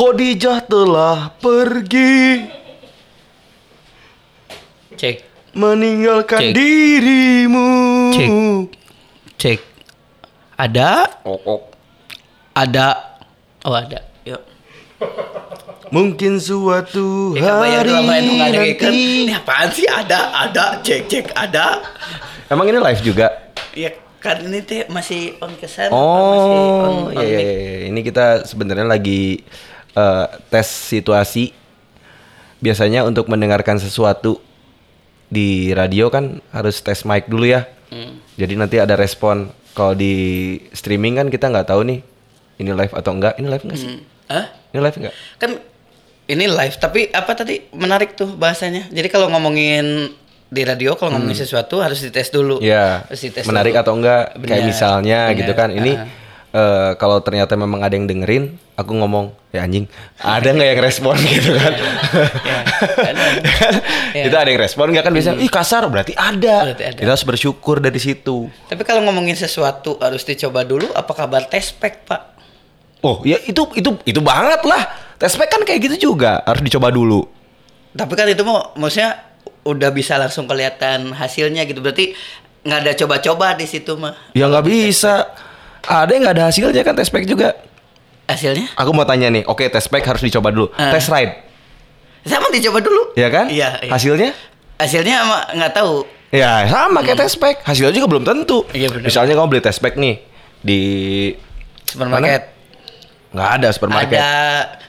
Khadijah telah pergi Cek, meninggalkan Cek. dirimu. Cek. cek. Ada, Ok, ok. ada. Oh ada. Yuk. Mungkin suatu Ya, bayar hari nanti. Ini apaan sih? Ada, ada. Cek, cek, ada. Emang ini live juga? Ya kan ini teh masih on kesan. masih Oh, on, iya, on iya, mic. iya. Ini kita sebenarnya lagi eh, tes situasi. Biasanya untuk mendengarkan sesuatu di radio kan harus tes mic dulu ya. Hmm. Jadi nanti ada respon. Kalau di streaming kan kita nggak tahu nih ini live atau enggak. Ini live enggak sih? Hmm. Hah? Ini live enggak? Kan ini live tapi apa tadi menarik tuh bahasanya. Jadi kalau ngomongin di radio kalau ngomongin sesuatu harus dites dulu. Hmm. Iya. Harus dites Menarik dulu. atau enggak? Kayak misalnya benar. gitu kan. Ini Ah. Eh, kalau ternyata memang ada yang dengerin, aku ngomong, ya anjing, ada nggak yang respon gitu kan? Ya, ada. Ya. Itu ada yang respon nggak kan biasanya, ih kasar berarti ada. Berarti ada. Kita harus bersyukur dari situ. Tapi kalau ngomongin sesuatu harus dicoba dulu apa kabar tespek, Pak? Oh ya itu itu itu banget lah. Tespek kan kayak gitu juga harus dicoba dulu. Tapi kan itu mau maksudnya udah bisa langsung kelihatan hasilnya gitu. Berarti nggak ada coba-coba di situ mah. Ya nggak bisa. Ada yang nggak ada hasilnya kan tespek juga. Hasilnya? Aku mau tanya nih, oke tespek harus dicoba dulu. Ah. Test ride, Sama dicoba dulu. ya kan? Iya. iya. Hasilnya? Hasilnya mah nggak tahu. Ya sama kayak tespek, hasilnya juga belum tentu. Hmm. Iya, benar. Misalnya kamu beli tespek nih di Supermarket. nggak ada supermarket. Ada.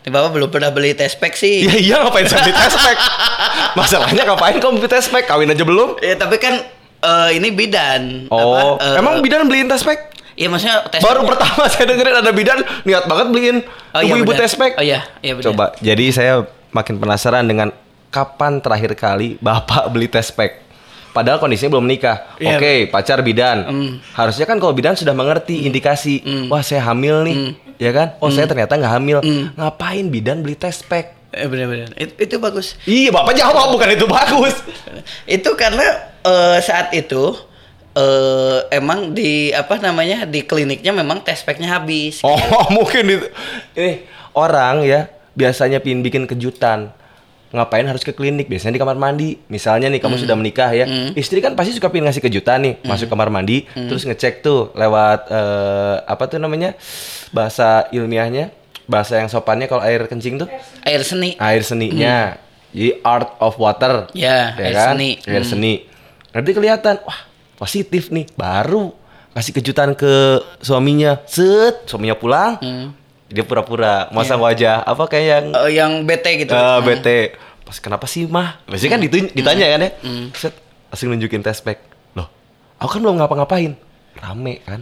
Nih Bapak belum pernah beli tespek sih. Ya iya ngapain saya beli tespek? Masalahnya ngapain kamu beli tespek? Kawin aja belum? Ya, tapi kan eh, ini bidan. Oh, Apa, eh, emang bidan beliin tespek? Iya maksudnya tespek. Baru pertama saya dengerin ada bidan niat banget beliin Oh, iya, ibu-ibu benar. tespek. Oh iya, iya benar. Coba, jadi saya makin penasaran dengan kapan terakhir kali bapak beli tespek. Padahal kondisinya belum menikah. Iya. Oke, pacar bidan. Mm. Harusnya kan kalau bidan sudah mengerti indikasi. Wah, saya hamil nih. Ya kan? Oh, saya ternyata nggak hamil. Mm. Ngapain bidan beli tespek? Eh, benar-benar. Itu, itu bagus. Iya, bapak jawab bukan itu bagus. Itu karena eh, saat itu eh emang di apa namanya di kliniknya memang tespeknya habis. Oh, mungkin itu. Ini orang ya biasanya pin bikin kejutan. Ngapain harus ke klinik? Biasanya di kamar mandi. Misalnya nih kamu sudah menikah ya. Istri kan pasti suka pin ngasih kejutan nih. Masuk kamar mandi, terus ngecek tuh lewat eh, apa tuh namanya? Bahasa ilmiahnya, bahasa yang sopannya kalau air kencing tuh Air seni. air seninya. Jadi art of water. Ya, air kan? seni. Air Hmm. seni. Nanti kelihatan, wah positif nih, baru kasih kejutan ke suaminya. Set, suaminya pulang, Hmm. dia pura-pura masang wajah apa kayak yang Eh, yang bete gitu. Hmm. bete. Pas kenapa sih mah? Biasanya kan ditu- ditanya kan ya. Set, langsung nunjukin tespek. Loh, aku kan belum ngapa-ngapain. Rame kan?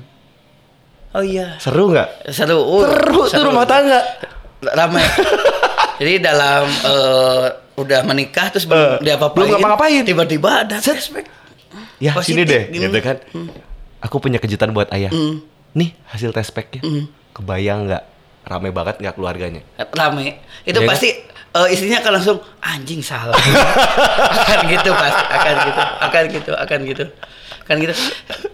Oh iya. Seru nggak? Seru. uh, Seru tuh rumah tangga. Ramai. Jadi dalam eh, udah menikah terus belum diapa-apain. belum ngapa-ngapain. Tiba-tiba ada Set. tespek. Ya Positif, sini deh, gini. gitu kan. Aku punya kejutan buat ayah. Hmm. Nih hasil tes packnya. Hmm. Kebayang nggak? Rame banget nggak keluarganya? Rame. Itu kan? pasti eh, istrinya akan langsung anjing salah. akan gitu pasti, akan gitu, akan gitu, akan gitu. Akan gitu.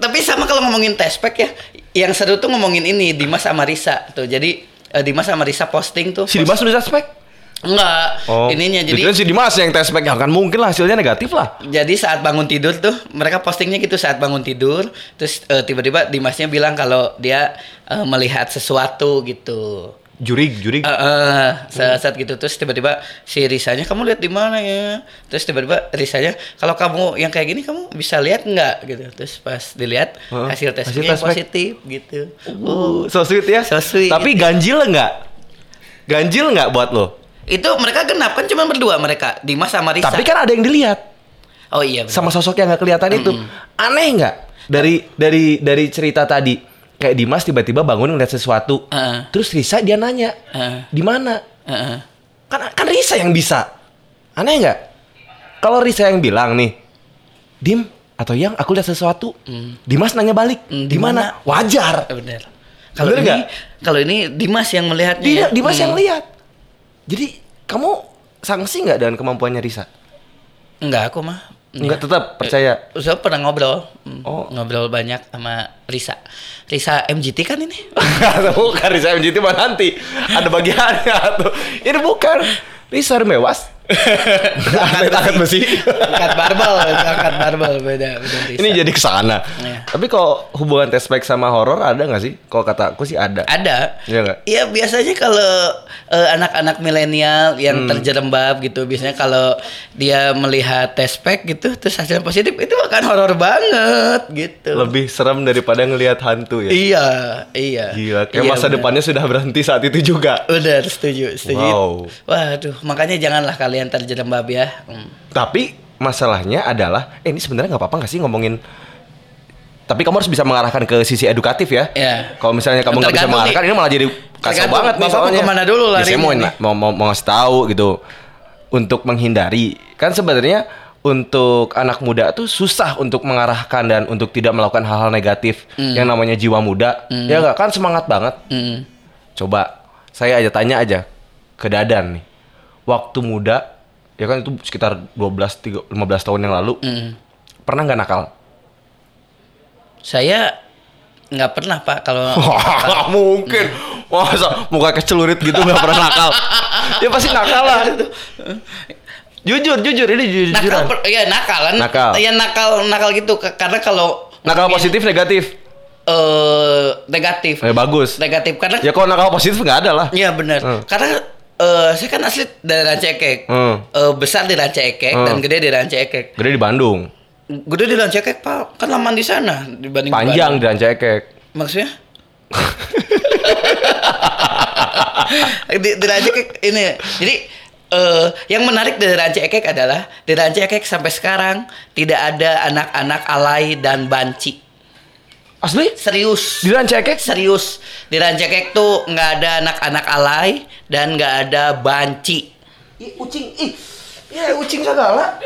Tapi sama kalau ngomongin tespek ya, yang seru tuh ngomongin ini Dimas sama Risa tuh. Jadi eh, Dimas sama Risa posting tuh. Si Dimas udah tes Enggak, ininya jadi Dikira si Dimas yang tes pack ya kan mungkin lah hasilnya negatif lah. Jadi saat bangun tidur tuh mereka postingnya gitu saat bangun tidur terus eh, tiba-tiba Dimasnya bilang kalau dia eh, melihat sesuatu gitu. Jurig, jurig. Eh, eh, saat, saat gitu terus tiba-tiba si Risanya kamu lihat di mana ya? Terus tiba-tiba Risanya kalau kamu yang kayak gini kamu bisa lihat nggak gitu. Terus pas dilihat Hah? hasil Hasil tesnya tes pack. positif gitu. Uh, so sweet ya. So sweet. Tapi ganjil nggak? Ganjil nggak buat lo? Itu mereka genap kan cuma berdua mereka Dimas sama Risa. Tapi kan ada yang dilihat oh iya. benar. sama sosok yang nggak kelihatan itu. Aneh nggak? Dari dari dari cerita tadi kayak Dimas tiba-tiba bangun ngeliat sesuatu. Heeh. Terus Risa dia nanya, Heeh. di mana? Heeh. Kan kan Risa yang bisa. Aneh nggak? Kalau Risa yang bilang nih, Dim atau yang aku lihat sesuatu, Dimas nanya balik, Hmm, di mana? Wajar. Bener. Kalau ini, kalau ini Dimas yang melihatnya. Dia ya? Dimas yang Hmm. lihat. Jadi kamu sanksi nggak dengan kemampuannya Risa? Enggak, aku mah Enggak tetap percaya. Saya pernah ngobrol, Hmm, Oh. ngobrol banyak sama Risa. Risa MGT kan ini? bukan Risa MGT mah nanti ada bagiannya tuh. Ini bukan Risa Mewas. Angkat besi. angkat barbel, angkat barbel beda, beda Risa. Ini jadi ke sana. Iya. Tapi kalau hubungan tespek sama horor ada nggak sih? Kalau kata aku sih ada. ada. Iya? Iya biasanya kalau eh, anak-anak milenial yang Hmm. terjerembab gitu, biasanya kalau dia melihat tespek gitu, terus hasilnya positif, itu akan horor banget gitu. Lebih serem daripada ngelihat hantu ya. Iya, iya. Gila, kayak Iya, masa benar. depannya sudah berhenti saat itu juga. Udah setuju, setuju. Wow. Waduh, makanya janganlah kalian terjerembab ya. Hmm. Tapi masalahnya adalah, eh ini sebenarnya nggak apa-apa nggak sih ngomongin tapi kamu harus bisa mengarahkan ke sisi edukatif ya. Iya. Kalau misalnya kamu nggak bisa mengarahkan, nih. ini malah jadi Tergantung. banget nih soalnya. ke mana dulu Ya, larinya saya mau, mau, mau, mau ngasih tahu gitu. Untuk menghindari. Kan sebenarnya untuk anak muda tuh susah untuk mengarahkan dan untuk tidak melakukan hal-hal negatif Hmm. yang namanya jiwa muda. Ya nggak kan semangat banget. Hmm. Coba saya aja tanya aja ke Dadan nih. Waktu muda, ya kan itu sekitar 12 3, 15 tahun yang lalu. Hmm. Pernah nggak nakal? Saya nggak pernah pak kalau Wah, mungkin. Masa muka kecelurit gitu nggak pernah nakal? Ya pasti nakal lah. Jujur, jujur ini jujur nakal per- ya nakalan Nakal. ya nakal nakal gitu karena kalau Nakal positif negatif. eh negatif Eh bagus. negatif karena Ya kalau nakal positif nggak ada lah. Iya benar. Hmm. Karena eh, saya kan asli dari Ranca Ekek. Hmm. Eh, besar di Ranca Ekek Hmm. dan gede di Ranca Ekek. Gede di Bandung. Gede di Ranca Ekek, Pak. Kan lama di sana dibanding di Panjang di. Rancakek. Maksudnya? di, di Ranca Ekek ini. Jadi eh, yang menarik dari Ranca Ekek adalah di Ranca Ekek sampai sekarang tidak ada anak-anak alay dan banci. Asli? Serius. Di Rancakek? Serius. Di Rancakek tuh nggak ada anak-anak alay dan nggak ada banci. Ih, kucing. Ih. Ya, kucing segala.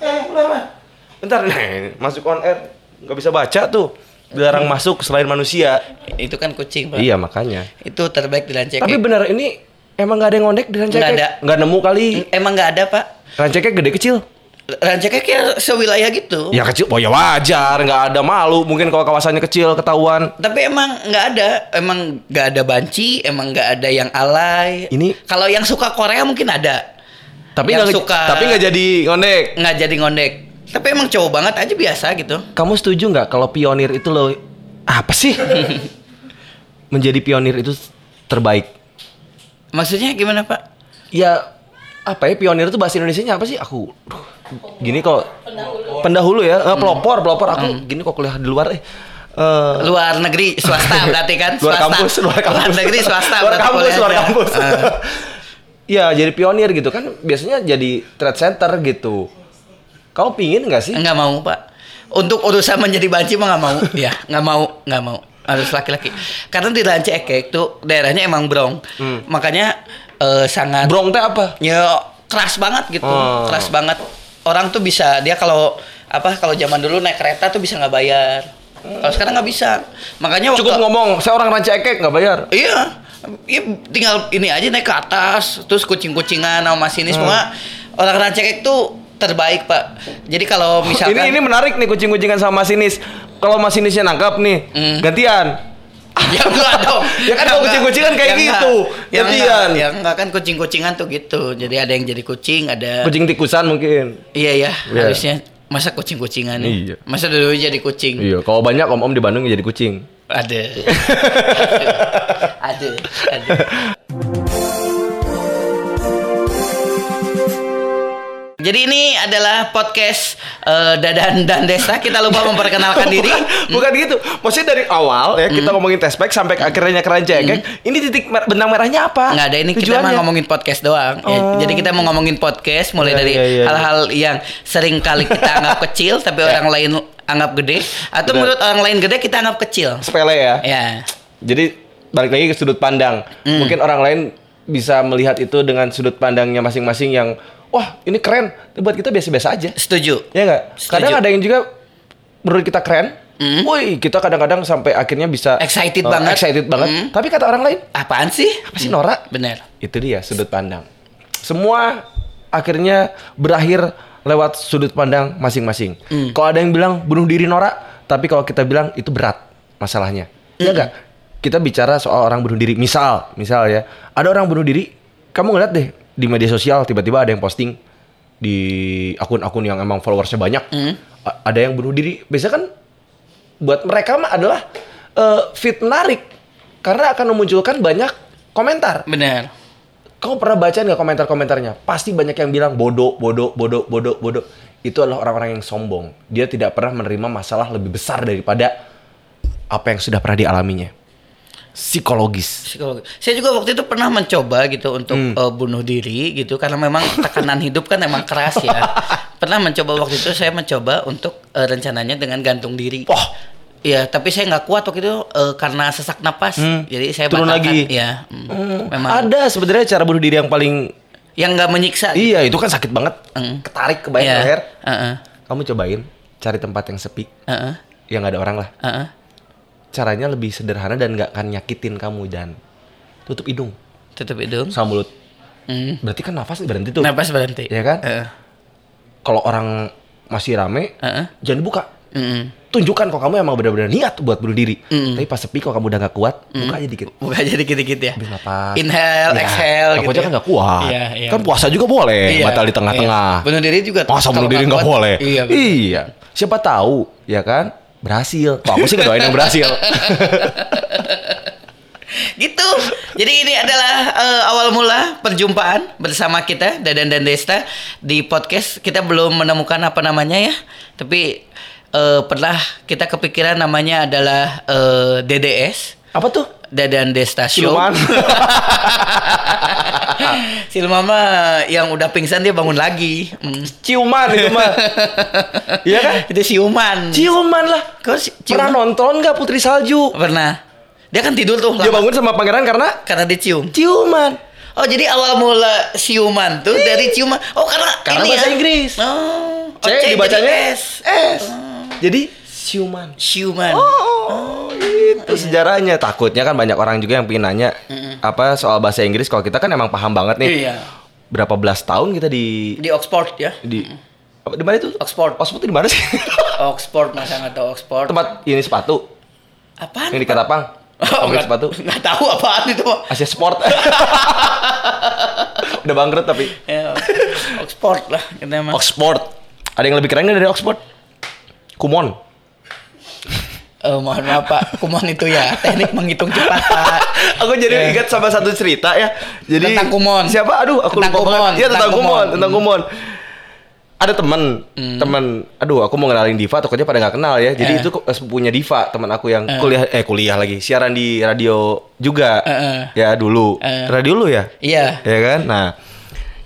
Eh, kenapa? Bentar nih, masuk on air. Nggak bisa baca tuh. Dilarang masuk selain manusia. Itu kan kucing, Pak. Iya, makanya. Itu terbaik di Rancakek. Tapi bener ini emang nggak ada yang ngondek di Rancakek? Nggak ada. Nggak nemu kali. Emang nggak ada, Pak. Rancakek gede kecil? Rancakek ya sewilayah gitu. Ya kecil, oh ya wajar, nggak ada malu. Mungkin kalau kawasannya kecil ketahuan. Tapi emang nggak ada, emang nggak ada banci, emang nggak ada yang alay. Ini- kalau yang suka Korea mungkin ada, Tapi nggak suka- tapi nggak jadi ngondek. nggak jadi ngondek. Tapi emang cowok banget aja biasa gitu. Kamu setuju nggak kalau pionir itu lo apa sih? Menjadi pionir itu terbaik. Maksudnya gimana Pak? Ya apa ya pionir itu bahasa Indonesia apa sih? Aku duh, gini kok pendahulu ya, Eh, pelopor pelopor aku gini kok kuliah di luar eh. Eh, Luar negeri swasta berarti kan? luar Swasta. kampus, luar kampus. negeri swasta. luar kampus, luar kampus. Ah. ya, jadi pionir gitu kan biasanya jadi trade center gitu. Kamu pingin nggak sih? Enggak mau pak. Untuk urusan menjadi banci mah nggak mau. ya nggak mau, nggak mau. Harus laki-laki. Karena di Ranca Ekek tuh daerahnya emang brong. Hmm. Makanya eh, sangat. Brong teh apa? Ya keras banget gitu. Oh. Keras banget. Orang tuh bisa dia kalau apa kalau zaman dulu naik kereta tuh bisa nggak bayar. Kalau sekarang nggak bisa. Makanya waktu Cukup ngomong, saya orang Rancakek nggak bayar. Iya. Iya, tinggal ini aja naik ke atas, terus kucing-kucingan sama masinis Hmm. semua. Orang Rancakek tuh terbaik, Pak. Jadi kalau misalkan Ini ini menarik nih kucing-kucingan sama masinis. Kalau masinisnya nangkap nih, Hmm. gantian. ya enggak dong. Ya kan kalau kucing-kucingan kayak Ya gitu. Ya. Gantian. Ya enggak kan kucing-kucingan tuh gitu. Jadi ada yang jadi kucing, ada Kucing tikusan mungkin. Iya ya, Iya. harusnya masa kucing-kucingan. Iya. Masa dulu jadi kucing. Iya, kalau banyak om-om di Bandung jadi kucing. Ada. ada. Ada. Jadi ini adalah podcast eh, Dadan dan Desa. Kita lupa memperkenalkan diri. Bukan, bukan gitu. Maksudnya dari awal ya kita ngomongin tespek sampai ke akhirnya keranjang Ini titik mer- benang merahnya apa? Nggak ada ini kita Tujuannya? mah ngomongin podcast doang. Ya, Oh. jadi kita mau ngomongin podcast mulai Iya, dari iya, iya. hal-hal yang sering kali kita anggap kecil tapi orang lain anggap gede atau Benar. menurut orang lain gede kita anggap kecil. sepele ya. Ya. Jadi balik lagi ke sudut pandang. Hmm. Mungkin orang lain bisa melihat itu dengan sudut pandangnya masing-masing yang wah ini keren. Buat kita biasa-biasa aja. Setuju. Ya nggak? Kadang ada yang juga menurut kita keren. Mm. Woi, kita kadang-kadang sampai akhirnya bisa Excited eh, banget. Excited banget. Mm. Tapi kata orang lain, Apaan sih? apa sih Nora? Bener. Itu dia sudut pandang. Semua akhirnya berakhir lewat sudut pandang masing-masing. Kalau ada yang bilang bunuh diri Nora, tapi kalau kita bilang itu berat masalahnya. Iya enggak? Kita bicara soal orang bunuh diri. Misal, misal ya, ada orang bunuh diri, kamu ngeliat deh di media sosial tiba-tiba ada yang posting di akun-akun yang emang followersnya banyak, A- ada yang bunuh diri. Biasanya kan buat mereka mah adalah eh, fit menarik karena akan memunculkan banyak komentar. Benar. Kamu pernah baca nggak komentar-komentarnya? Pasti banyak yang bilang bodoh, bodoh, bodoh, bodoh, bodoh. Itu adalah orang-orang yang sombong. Dia tidak pernah menerima masalah lebih besar daripada apa yang sudah pernah dialaminya. Psikologis. Psikologi. Saya juga waktu itu pernah mencoba gitu untuk Hmm. eh, bunuh diri gitu karena memang tekanan hidup kan emang keras ya. pernah mencoba waktu itu saya mencoba untuk eh, rencananya dengan gantung diri. Wah. Iya, tapi saya nggak kuat waktu itu eh, karena sesak napas. Hmm. Jadi saya Turun batalkan. lagi. Mm. Hmm, memang Ada sebenarnya cara bunuh diri yang paling yang nggak menyiksa. iya itu kan sakit banget. Hmm. Ketarik ke bagian Iya. leher. Heeh. Kamu cobain cari tempat yang sepi, Heeh. yang nggak ada orang lah. Heeh. Caranya lebih sederhana dan nggak akan nyakitin kamu dan tutup hidung Tutup hidung. sama mulut. Hmm. Berarti kan nafas berhenti tuh. Napas berhenti. Iya kan? Heeh. Kalau orang masih rame, Heeh. jangan dibuka. Mm-mm. Tunjukkan kalau kamu emang benar-benar niat buat bunuh diri. Mm. Tapi pas sepi kalau kamu udah gak kuat, buka aja dikit. Buka aja dikit-dikit ya. Ambil napas. Inhale, Ya, exhale gitu. kan gak kuat. Iya, iya. Kan puasa juga boleh, Iya, batal di tengah-tengah. iya. Bunuh diri juga. Masa bunuh diri kuat. boleh? Iya. iya. Siapa tahu, ya kan? Berhasil. Kok aku sih ngedoain yang berhasil. Gitu. Jadi ini adalah eh, awal mula perjumpaan bersama kita Dadan dan Desta di podcast. Kita belum menemukan apa namanya ya, tapi eh, pernah kita kepikiran namanya adalah eh, DDS. Apa tuh? Dadan Show. Siluman. Siluman mah yang udah pingsan dia bangun lagi. Hmm. Ciuman itu mah. Iya kan? Itu siuman. Ciuman lah. Kok si- Pernah nonton nggak Putri Salju? Pernah. Dia kan tidur tuh Dia lama. bangun sama pangeran karena karena dicium. ciuman. Oh jadi awal mula siuman tuh dari ciuman. Oh karena Karena ini bahasa ya? Inggris. Oh. C oh, dibacanya jadi S. S. Jadi siuman. Siuman. Oh, itu sejarahnya. Takutnya kan banyak orang juga yang pengen nanya apa soal bahasa Inggris. Kalau kita kan emang paham banget nih. Iya. Berapa belas tahun kita di Di Oxford ya. di apa di mana itu? Oxford. Oxford itu di mana sih? Oxford masa nggak tahu Oxford. Tempat ini sepatu Apaan? yang di Katapang. Oh, Pabrik sepatu. Nggak tahu apaan itu. Asia Sport. Udah bangkrut tapi. Ya, Oxford lah kita mah. Oxford. Ada yang lebih keren dari Oxford? Kumon. Eh, mohon maaf Pak, kumon itu ya teknik menghitung cepat Pak. Aku jadi Eh. ingat sama satu cerita ya. Jadi Tentang kumon. Siapa? Aduh, aku Tentang lupa kumon, banget. Iya, tentang, tentang kumon, kumon. Tentang kumon. Ada teman, teman. Aduh, aku mau kenalin Diva, takutnya pada nggak kenal ya. Jadi Eh. itu eh, sepupunya Diva, teman aku yang Eh. kuliah eh kuliah lagi, siaran di radio juga. Eh, eh. Ya dulu. Eh. Radio lu ya? Iya. Ya kan? Nah,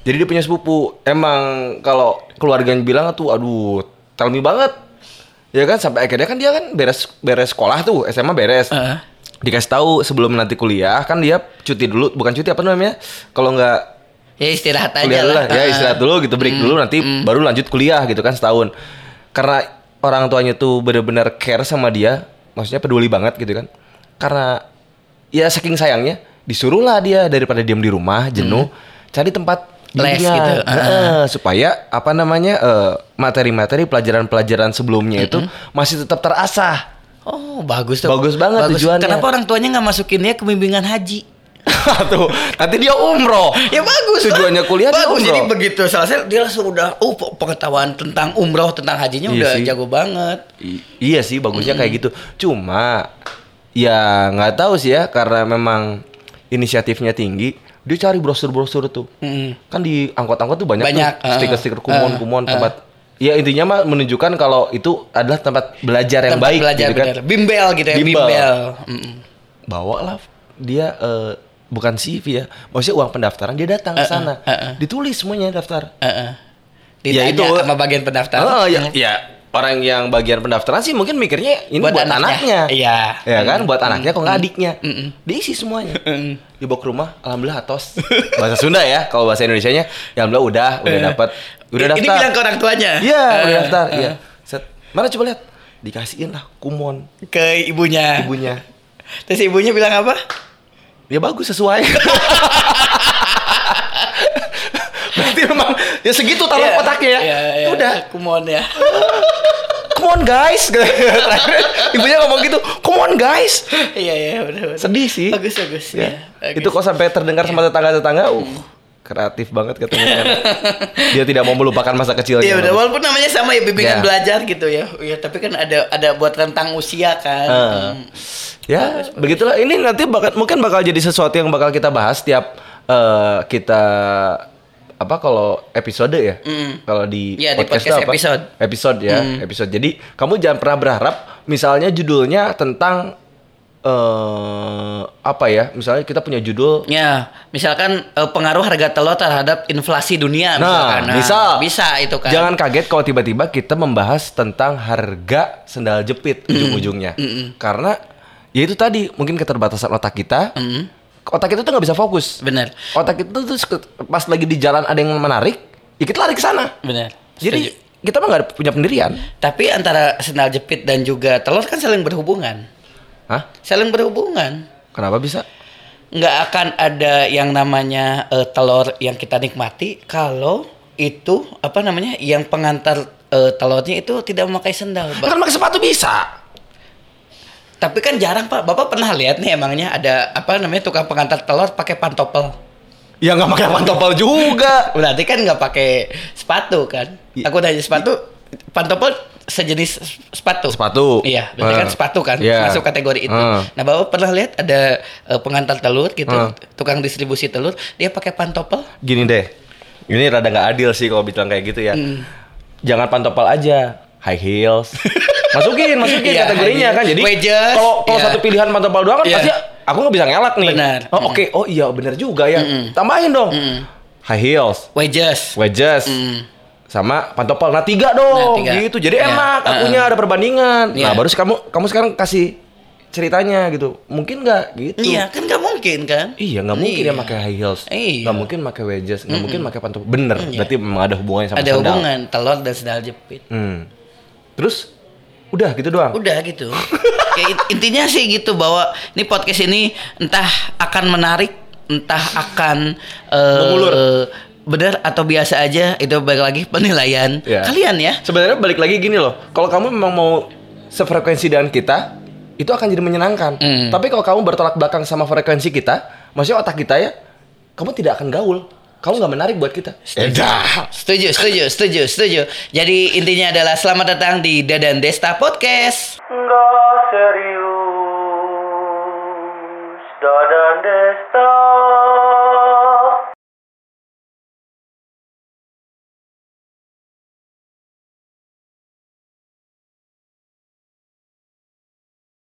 jadi dia punya sepupu. Emang kalau keluarganya bilang tuh, aduh, tell me banget. Ya kan sampai akhirnya kan dia kan beres beres sekolah tuh, SMA beres. Heeh. Dikasih tahu sebelum nanti kuliah kan dia cuti dulu, bukan cuti apa namanya? Kalau nggak Ya istirahat aja lah. lah, ya istirahat dulu gitu, break dulu nanti baru lanjut kuliah gitu kan setahun. Karena orang tuanya tuh bener-bener care sama dia, maksudnya peduli banget gitu kan. Karena ya saking sayangnya disuruhlah dia daripada diam di rumah jenuh, cari tempat Les bimbingan. gitu, Heeh, supaya apa namanya eh, materi-materi pelajaran-pelajaran sebelumnya itu masih tetap terasah. Oh bagus tuh. Bagus banget tujuannya. Kenapa orang tuanya nggak masukin dia ke bimbingan haji? tuh nanti dia umroh Ya bagus. tujuannya kuliah dia bagus. umroh Jadi begitu selesai dia langsung udah uh pe- pengetahuan tentang umroh tentang hajinya Iya udah sih. jago banget. I- iya sih bagusnya kayak gitu cuma ya nggak tahu sih ya karena memang inisiatifnya tinggi dia cari brosur-brosur tuh Mm. kan di angkot-angkot tuh banyak, Banyak, tuh uh, stiker-stiker uh, kumon-kumon uh. tempat ya intinya mah menunjukkan kalau itu adalah tempat belajar yang Tempat baik belajar gitu kan. bener. Bimbel gitu ya, Bimbel. bimbel. Mm-mm. bawa lah dia eh, bukan CV ya maksudnya uang pendaftaran dia datang ke Uh, uh, sana uh, uh. ditulis semuanya daftar Heeh. Ya, Ditanya itu. sama bagian pendaftar. Oh, ya, Mm. ya orang yang bagian pendaftaran sih mungkin mikirnya ini buat, Buat anaknya. anaknya. Iya. Ya kan, buat anaknya kok nggak adiknya. Mm-mm. Diisi semuanya. Mm. Dibawa ke rumah, alhamdulillah atos. bahasa Sunda ya, kalau bahasa Indonesianya ya alhamdulillah udah, udah dapat, udah Eh. Ini daftar. bilang ke orang tuanya. Iya, udah Eh, daftar. eh. Iya. Set. Mana coba lihat? Dikasihin lah kumon Ke ibunya. ibunya. Terus ibunya bilang apa? Ya bagus sesuai. Berarti memang ya segitu taruh Iya, otaknya ya. iya, iya. Udah. Come on ya. Come on guys. Terakhir, Ibunya ngomong gitu. Come on guys. Iya iya benar. Sedih sih. Bagus bagus Ya. ya. bagus. Itu kok sampai terdengar sama tetangga-tetangga, uh, kreatif banget katanya. Dia tidak mau melupakan masa kecilnya. Iya walaupun namanya sama ya bimbingan Ya. belajar gitu ya. Iya tapi kan ada ada buat rentang usia kan. Ah. Hmm. Ya, begitulah. Ini nanti bakal, mungkin bakal jadi sesuatu yang bakal kita bahas tiap eh, kita apa kalau episode ya? Mm. Kalau di Ya, di podcast, apa? episode. Episode ya, episode. Jadi kamu jangan pernah berharap misalnya judulnya tentang eh apa ya? Misalnya kita punya judul Ya, misalkan eh, pengaruh harga telur terhadap inflasi dunia Nah, misalkan. misal. bisa itu kan. Jangan kaget kalau tiba-tiba kita membahas tentang harga sendal jepit ujung-ujungnya. Karena ya itu tadi mungkin keterbatasan otak kita. Mm. Otak kita tuh nggak bisa fokus. Bener, Otak itu tuh pas lagi di jalan ada yang menarik, ya kita lari ke sana. bener. Jadi Setuju. kita mah nggak punya pendirian. tapi antara sendal jepit dan juga telur kan saling berhubungan. Hah? Saling berhubungan. Kenapa bisa? nggak akan ada yang namanya eh, telur yang kita nikmati kalau itu apa namanya yang pengantar eh, telurnya itu tidak memakai sendal. Kan pakai sepatu bisa. Tapi kan jarang pak. Bapak pernah lihat nih emangnya ada apa namanya tukang pengantar telur pakai pantopel. Ya nggak pakai pantopel juga. Berarti kan nggak pakai sepatu kan? Iya. Aku nanya sepatu, pantopel sejenis sepatu. Sepatu. Iya, berarti kan Ah. sepatu kan Iya. masuk kategori itu. Ah. Nah, Bapak pernah lihat ada eh, pengantar telur gitu, Ah. tukang distribusi telur, dia pakai pantopel? Gini deh. Ini rada nggak adil sih kalau bilang kayak gitu ya. Hmm. Jangan pantopel aja, high heels. masukin, masukin Iya, kategorinya high kan. Jadi kalau kalau iya. satu pilihan pantopel doang kan Iya. pasti aku nggak bisa ngelak nih. Benar. Oh oke, oh iya benar juga ya. Tambahin dong. High heels, Wedges. wedges, Mm. sama pantopel. Nah tiga dong, Nah, tiga. gitu. Jadi Iya. enak, akunya ada perbandingan. Iya. Nah baru kamu kamu sekarang kasih ceritanya gitu. Mungkin nggak gitu? Iya, kan nggak mungkin kan? Iya nggak mungkin Iya. ya pakai high heels, Iya. nggak mungkin pakai wedges, nggak mungkin pakai pantopel. Bener, berarti memang ada hubungannya sama Ada sandal. hubungan telur dan sendal jepit. Hmm. Terus udah gitu doang. Udah gitu. ya, in- intinya sih gitu bahwa ini podcast ini entah akan menarik, entah akan Mengulur. benar atau biasa aja itu balik lagi penilaian Iya. kalian ya. Sebenarnya balik lagi gini loh, kalau kamu memang mau sefrekuensi dengan kita, itu akan jadi menyenangkan. Hmm. Tapi kalau kamu bertolak belakang sama frekuensi kita, maksudnya otak kita ya, kamu tidak akan gaul. Kamu nggak menarik buat kita. Edah. Setuju, setuju, setuju, setuju. Jadi intinya adalah selamat datang di Dadan Desta Podcast. Nggak serius Dadan Desta